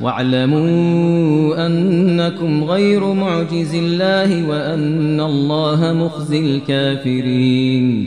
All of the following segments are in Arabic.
واعلموا أنكم غير معجز الله وأن الله مخزي الكافرين.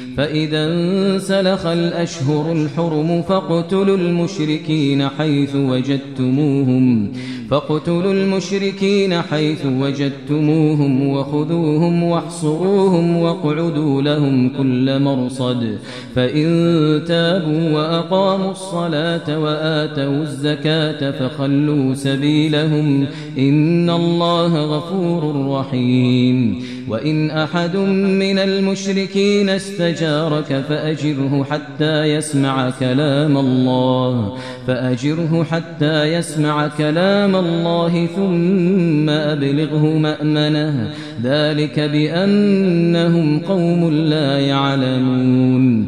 فإذا انسلخ الأشهر الحرم فاقتلوا المشركين حيث وجدتموهم. فاقتلوا المشركين حيث وجدتموهم وخذوهم واحصروهم واقعدوا لهم كل مرصد. فإن تابوا وأقاموا الصلاة وآتوا الزكاة فخلوا سبيلهم. إن الله غفور رحيم. وإن أحد من المشركين استجارك فأجره حتى يسمع كلام الله. فأجره حتى يسمع كلام الله ثم أبلغه مأمنه. ذلك بأنهم قوم لا يعلمون.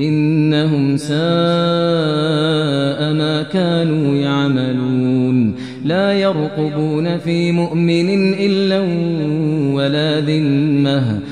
إنهم ساء ما كانوا يعملون. لا يرقبون في مؤمن إلا ولا ذمة.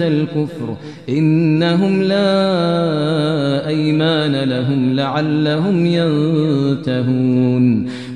الكفر. إنهم لا أيمان لهم لعلهم ينتهون.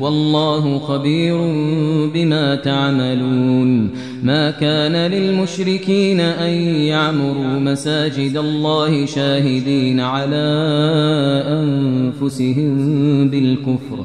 والله خبير بما تعملون. ما كان للمشركين أن يعمروا مساجد الله شاهدين على أنفسهم بالكفر.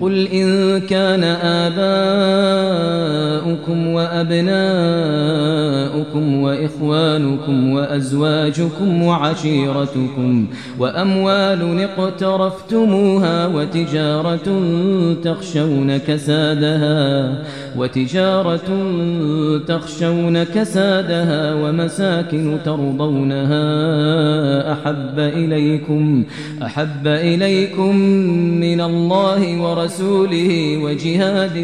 قل إن كان آباؤكم وأبناؤكم وإخوانكم وأزواجكم وعشيرتكم وأموال اقترفتموها وتجارة تخشون كسادها وتجارة تخشون كسادها ومساكن ترضونها أحب إليكم أحب إليكم من الله ورسوله وجهاد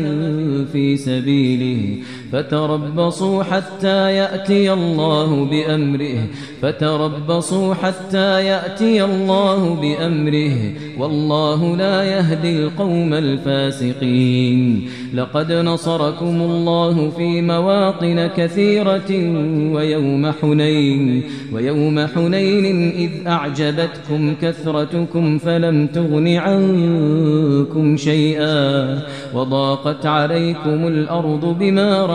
في سبيله. فتربصوا حتى يأتي الله بأمره. فتربصوا حتى يأتي الله بأمره. والله لا يهدي القوم الفاسقين. لقد نصركم الله في مواطن كثيرة ويوم حنين. ويوم حنين إذ أعجبتكم كثرتكم فلم تغن عنكم شيئا. وضاقت عليكم الأرض بما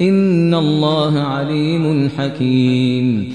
إن الله عليم حكيم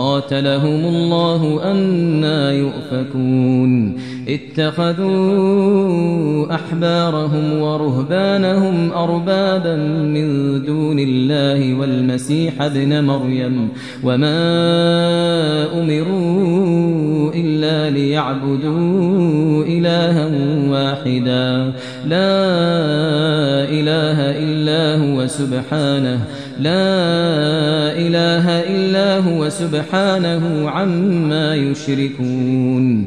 قاتلهم الله أنا يؤفكون. اتخذوا أحبارهم ورهبانهم أربابا من دون الله والمسيح ابن مريم وما أمروا إلا ليعبدوا إلها واحدا. لا إله إلا هو سبحانه. لا إله إلا هو سبحانه عما يشركون.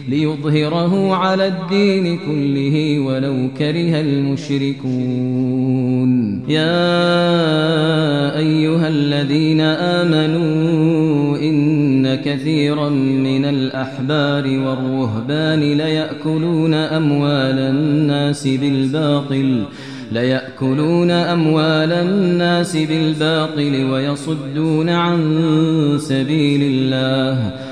ليظهره على الدين كله ولو كره المشركون. يا أيها الذين آمنوا إن كثيرا من الأحبار والرهبان ليأكلون أموال الناس بالباطل ليأكلون أموال الناس بالباطل ويصدون عن سبيل الله.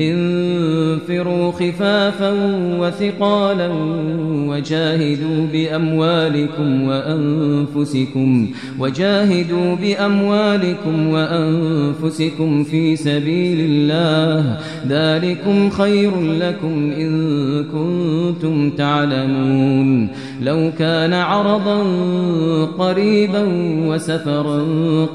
انفروا خفافا وثقالا وجاهدوا بأموالكم وأنفسكم وجاهدوا بأموالكم وأنفسكم في سبيل الله ذلكم خير لكم إن كنتم تعلمون لو كان عرضا قريبا وسفرا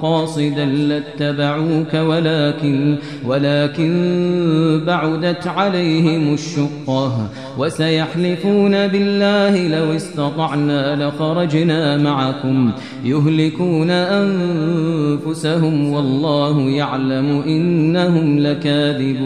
قاصدا لاتبعوك ولكن ولكن بعدت عليهم الشقة وسيحلفون بالله لو استطعنا لخرجنا معكم يهلكون أنفسهم والله يعلم إنهم لكاذبون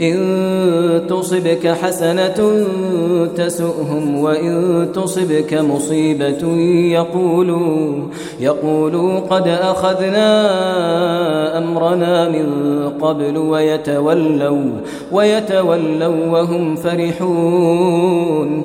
إن تصبك حسنة تسؤهم وإن تصبك مصيبة يقولوا يقولوا قد أخذنا أمرنا من قبل ويتولوا ويتولوا وهم فرحون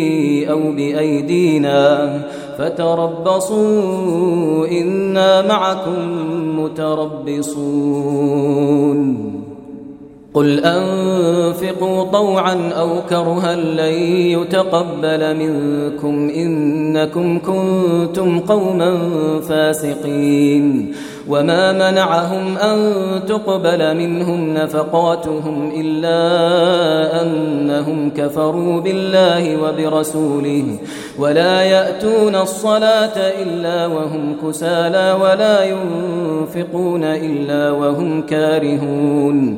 أو بأيدينا فتربصوا إنا معكم متربصون قل أنفقوا طوعا أو كرها لن يتقبل منكم إنكم كنتم قوما فاسقين. وما منعهم أن تقبل منهم نفقاتهم إلا أنهم كفروا بالله وبرسوله. ولا يأتون الصلاة إلا وهم كسالى ولا ينفقون إلا وهم كارهون.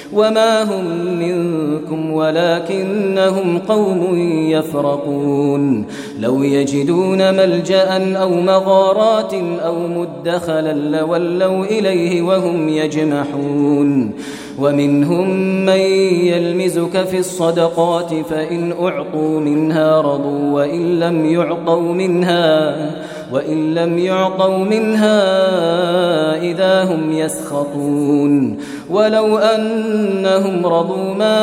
وما هم منكم ولكنهم قوم يفرقون لو يجدون ملجأ أو مغارات أو مدخلا لولوا إليه وهم يجمحون ومنهم من يلمزك في الصدقات فإن أعطوا منها رضوا وإن لم يعطوا منها وإن لم يعطوا منها إذا هم يسخطون. ولو أنهم رضوا ما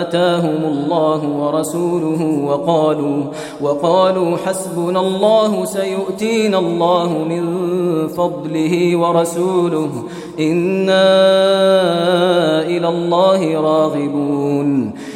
آتاهم الله ورسوله وقالوا وقالوا حسبنا الله سيؤتينا الله من فضله ورسوله. إنا إلى الله راغبون.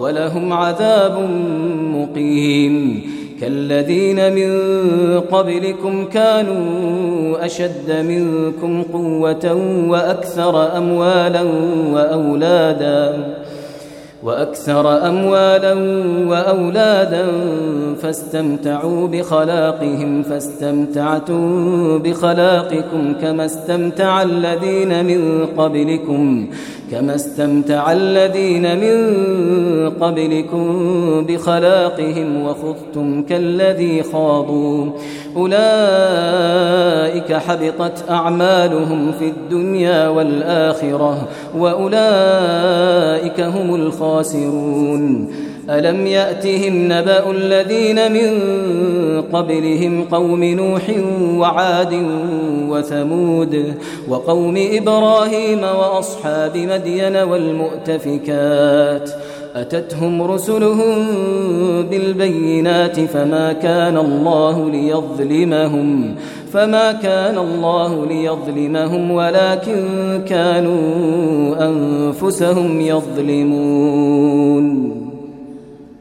ولهم عذاب مقيم. كالذين من قبلكم كانوا أشد منكم قوة وأكثر أموالا وأولادا وأكثر أموالا وأولادا فاستمتعوا بخلاقهم فاستمتعتم بخلاقكم كما استمتع الذين من قبلكم. كما استمتع الذين من قبلكم بخلاقهم وخذتم كالذي خاضوا. أولئك حبطت أعمالهم في الدنيا والآخرة وأولئك هم الخاسرون. ألم يأتهم نبأ الذين من قبلهم قوم نوح وعاد وثمود وقوم إبراهيم وأصحاب مدين والمؤتفكات أتتهم رسلهم بالبينات فما كان الله ليظلمهم فما كان الله ليظلمهم ولكن كانوا أنفسهم يظلمون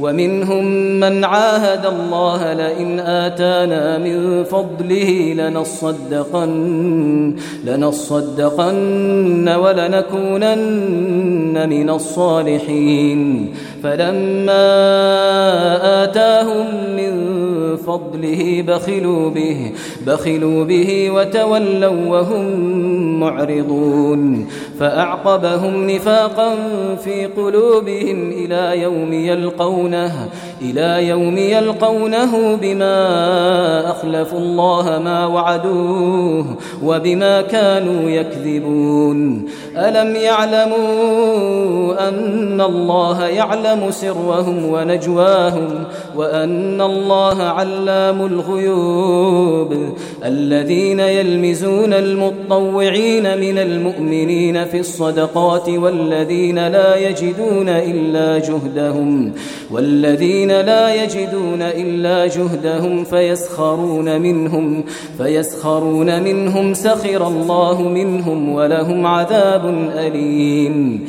ومنهم من عاهد الله لئن آتانا من فضله لنصدقن لنصدقن ولنكونن من الصالحين. فلما آتاهم من فضله بخلوا به بخلوا به وتولوا وهم معرضون. فأعقبهم نفاقا في قلوبهم إلى يوم يلقونه إلى يوم يلقونه بما أخلفوا الله ما وعدوه وبما كانوا يكذبون. ألم يعلموا أن الله يعلم سرهم ونجواهم وأن الله علام الغيوب؟ الذين يلمزون المطوعين من المؤمنين في الصدقات والذين لا يجدون إلا جهدهم والذين لا يجدون إلا جهدهم فيسخرون منهم فيسخرون منهم سخر الله منهم ولهم عذاب أليم.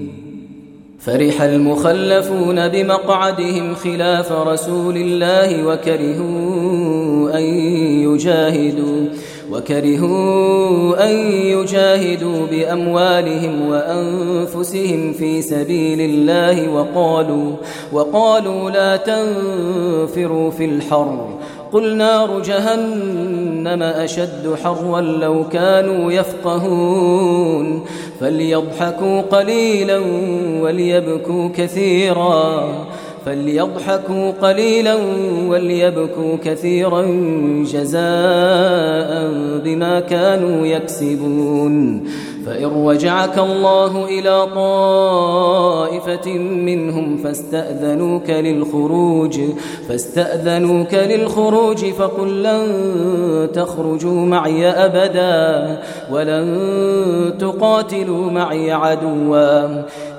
فرح المخلفون بمقعدهم خلاف رسول الله وكرهوا أن يجاهدوا وكرهوا أن يجاهدوا بأموالهم وأنفسهم في سبيل الله وقالوا وقالوا لا تنفروا في الحر قل نار جهنم أشد حرا لو كانوا يفقهون فليضحكوا قليلا وليبكوا كثيرا فليضحكوا قليلا وليبكوا كثيرا جزاء بما كانوا يكسبون فإن رجعك الله إلى طائفة منهم فاستأذنوك للخروج فاستأذنوك للخروج فقل لن تخرجوا معي أبدا ولن تقاتلوا معي عدوا.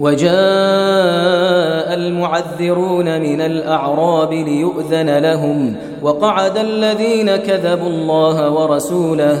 وجاء المعذرون من الأعراب ليؤذن لهم وقعد الذين كذبوا الله ورسوله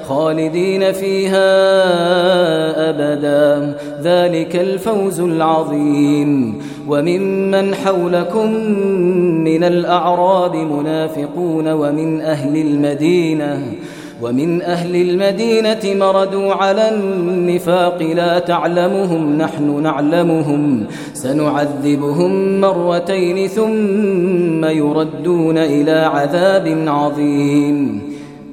خالدين فيها أبدا. ذلك الفوز العظيم. وممن حولكم من الأعراب منافقون ومن أهل المدينة ومن أهل المدينة مردوا على النفاق لا تعلمهم نحن نعلمهم. سنعذبهم مرتين ثم يردون إلى عذاب عظيم.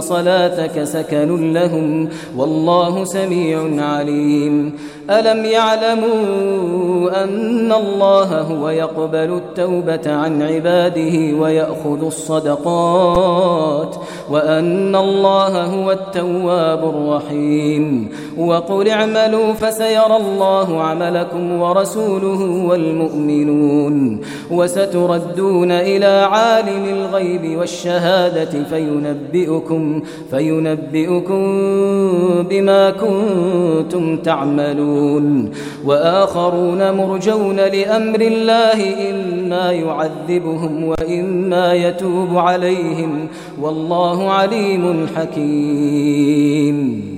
صلاتك سكن لهم والله سميع عليم ألم يعلموا أن الله هو يقبل التوبة عن عباده ويأخذ الصدقات وأن الله هو التواب الرحيم وقل اعملوا فسيرى الله عملكم ورسوله والمؤمنون وستردون إلى عالم الغيب والشهادة فينبئكم فينبئكم بما كنتم تعملون وآخرون مرجون لأمر الله إما يعذبهم وإما يتوب عليهم والله عليم حكيم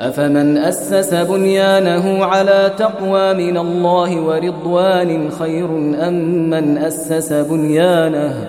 أفمن أسس بنيانه على تقوى من الله ورضوان خير أم من أسس بنيانه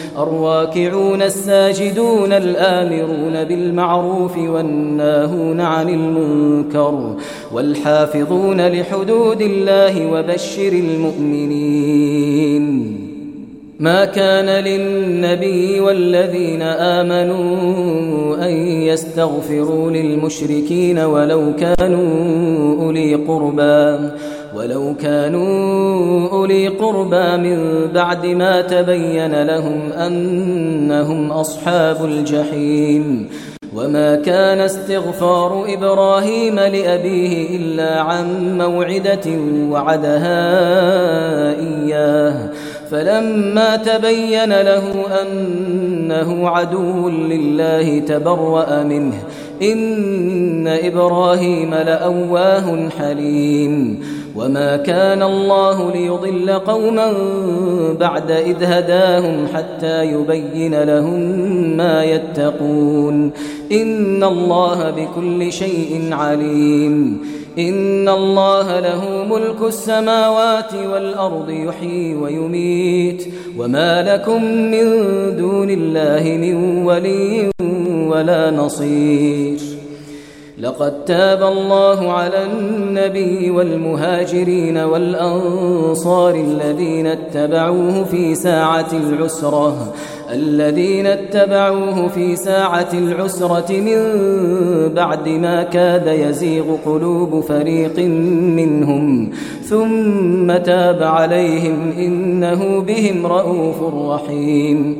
الراكعون الساجدون الآمرون بالمعروف والناهون عن المنكر والحافظون لحدود الله وبشر المؤمنين. ما كان للنبي والذين آمنوا أن يستغفروا للمشركين ولو كانوا أولي قربى. ولو كانوا أولي قربى من بعد ما تبين لهم أنهم أصحاب الجحيم. وما كان استغفار إبراهيم لأبيه إلا عن موعدة وعدها إياه. فلما تبين له أنه عدو لله تبرأ منه. إن إبراهيم لأواه حليم. وما كان الله ليضل قوما بعد إذ هداهم حتى يبين لهم ما يتقون إن الله بكل شيء عليم إن الله له ملك السماوات والأرض يحيي ويميت وما لكم من دون الله من ولي ولا نصير لقد تاب الله على النبي والمهاجرين والأنصار الذين اتبعوه في ساعة العسرة الذين اتبعوه في ساعة العسرة من بعد ما كاد يزيغ قلوب فريق منهم ثم تاب عليهم إنه بهم رؤوف رحيم.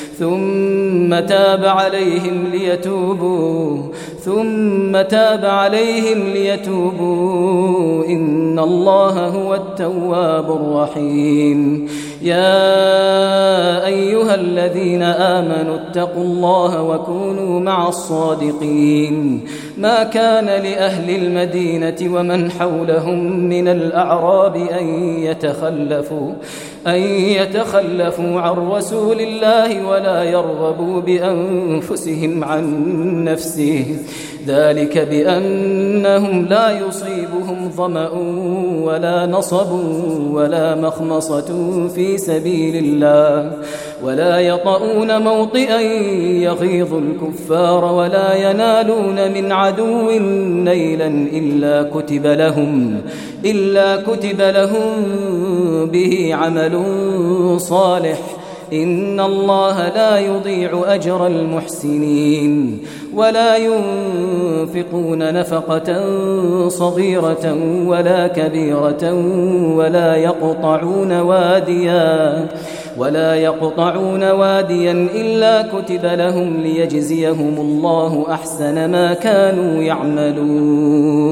ثم تاب عليهم ليتوبوا. ثم تاب عليهم ليتوبوا. إن الله هو التواب الرحيم. يا أيها الذين آمنوا اتقوا الله وكونوا مع الصادقين. ما كان لأهل المدينة ومن حولهم من الأعراب أن يتخلفوا. أن يتخلفوا عن رسول الله ولا يرغبوا بأنفسهم عن نفسه. ذلك بأنهم لا يصيبهم ظمأ ولا نصب ولا مخمصة في سبيل الله ولا يطؤون موطئا يغيظ الكفار ولا ينالون من عدو نيلا إلا كتب لهم إلا كتب لهم به عمل صالح. إن الله لا يضيع أجر المحسنين. ولا ينفقون نفقة صغيرة ولا كبيرة ولا يقطعون واديا ولا يقطعون واديا إلا كتب لهم ليجزيهم الله أحسن ما كانوا يعملون.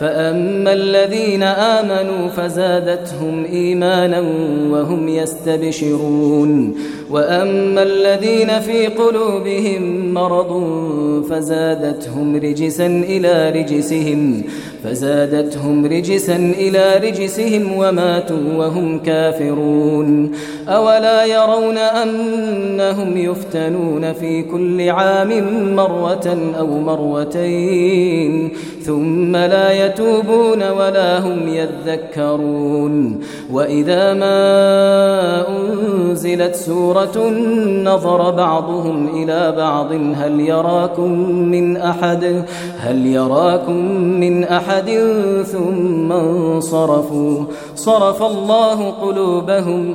فأما الذين آمنوا فزادتهم إيمانا وهم يستبشرون وأما الذين في قلوبهم مرض فزادتهم رجسا إلى رجسهم فزادتهم رجسا إلى رجسهم وماتوا وهم كافرون أولا يرون أنهم يفتنون في كل عام مرة أو مرتين ثم لا يتوبون ولا هم يذكرون. وإذا ما أنزلت سورة نظر بعضهم إلى بعض هل يراكم من أحد؟ هل يراكم من أحد؟ ثم انصرفوا. صرف الله قلوبهم.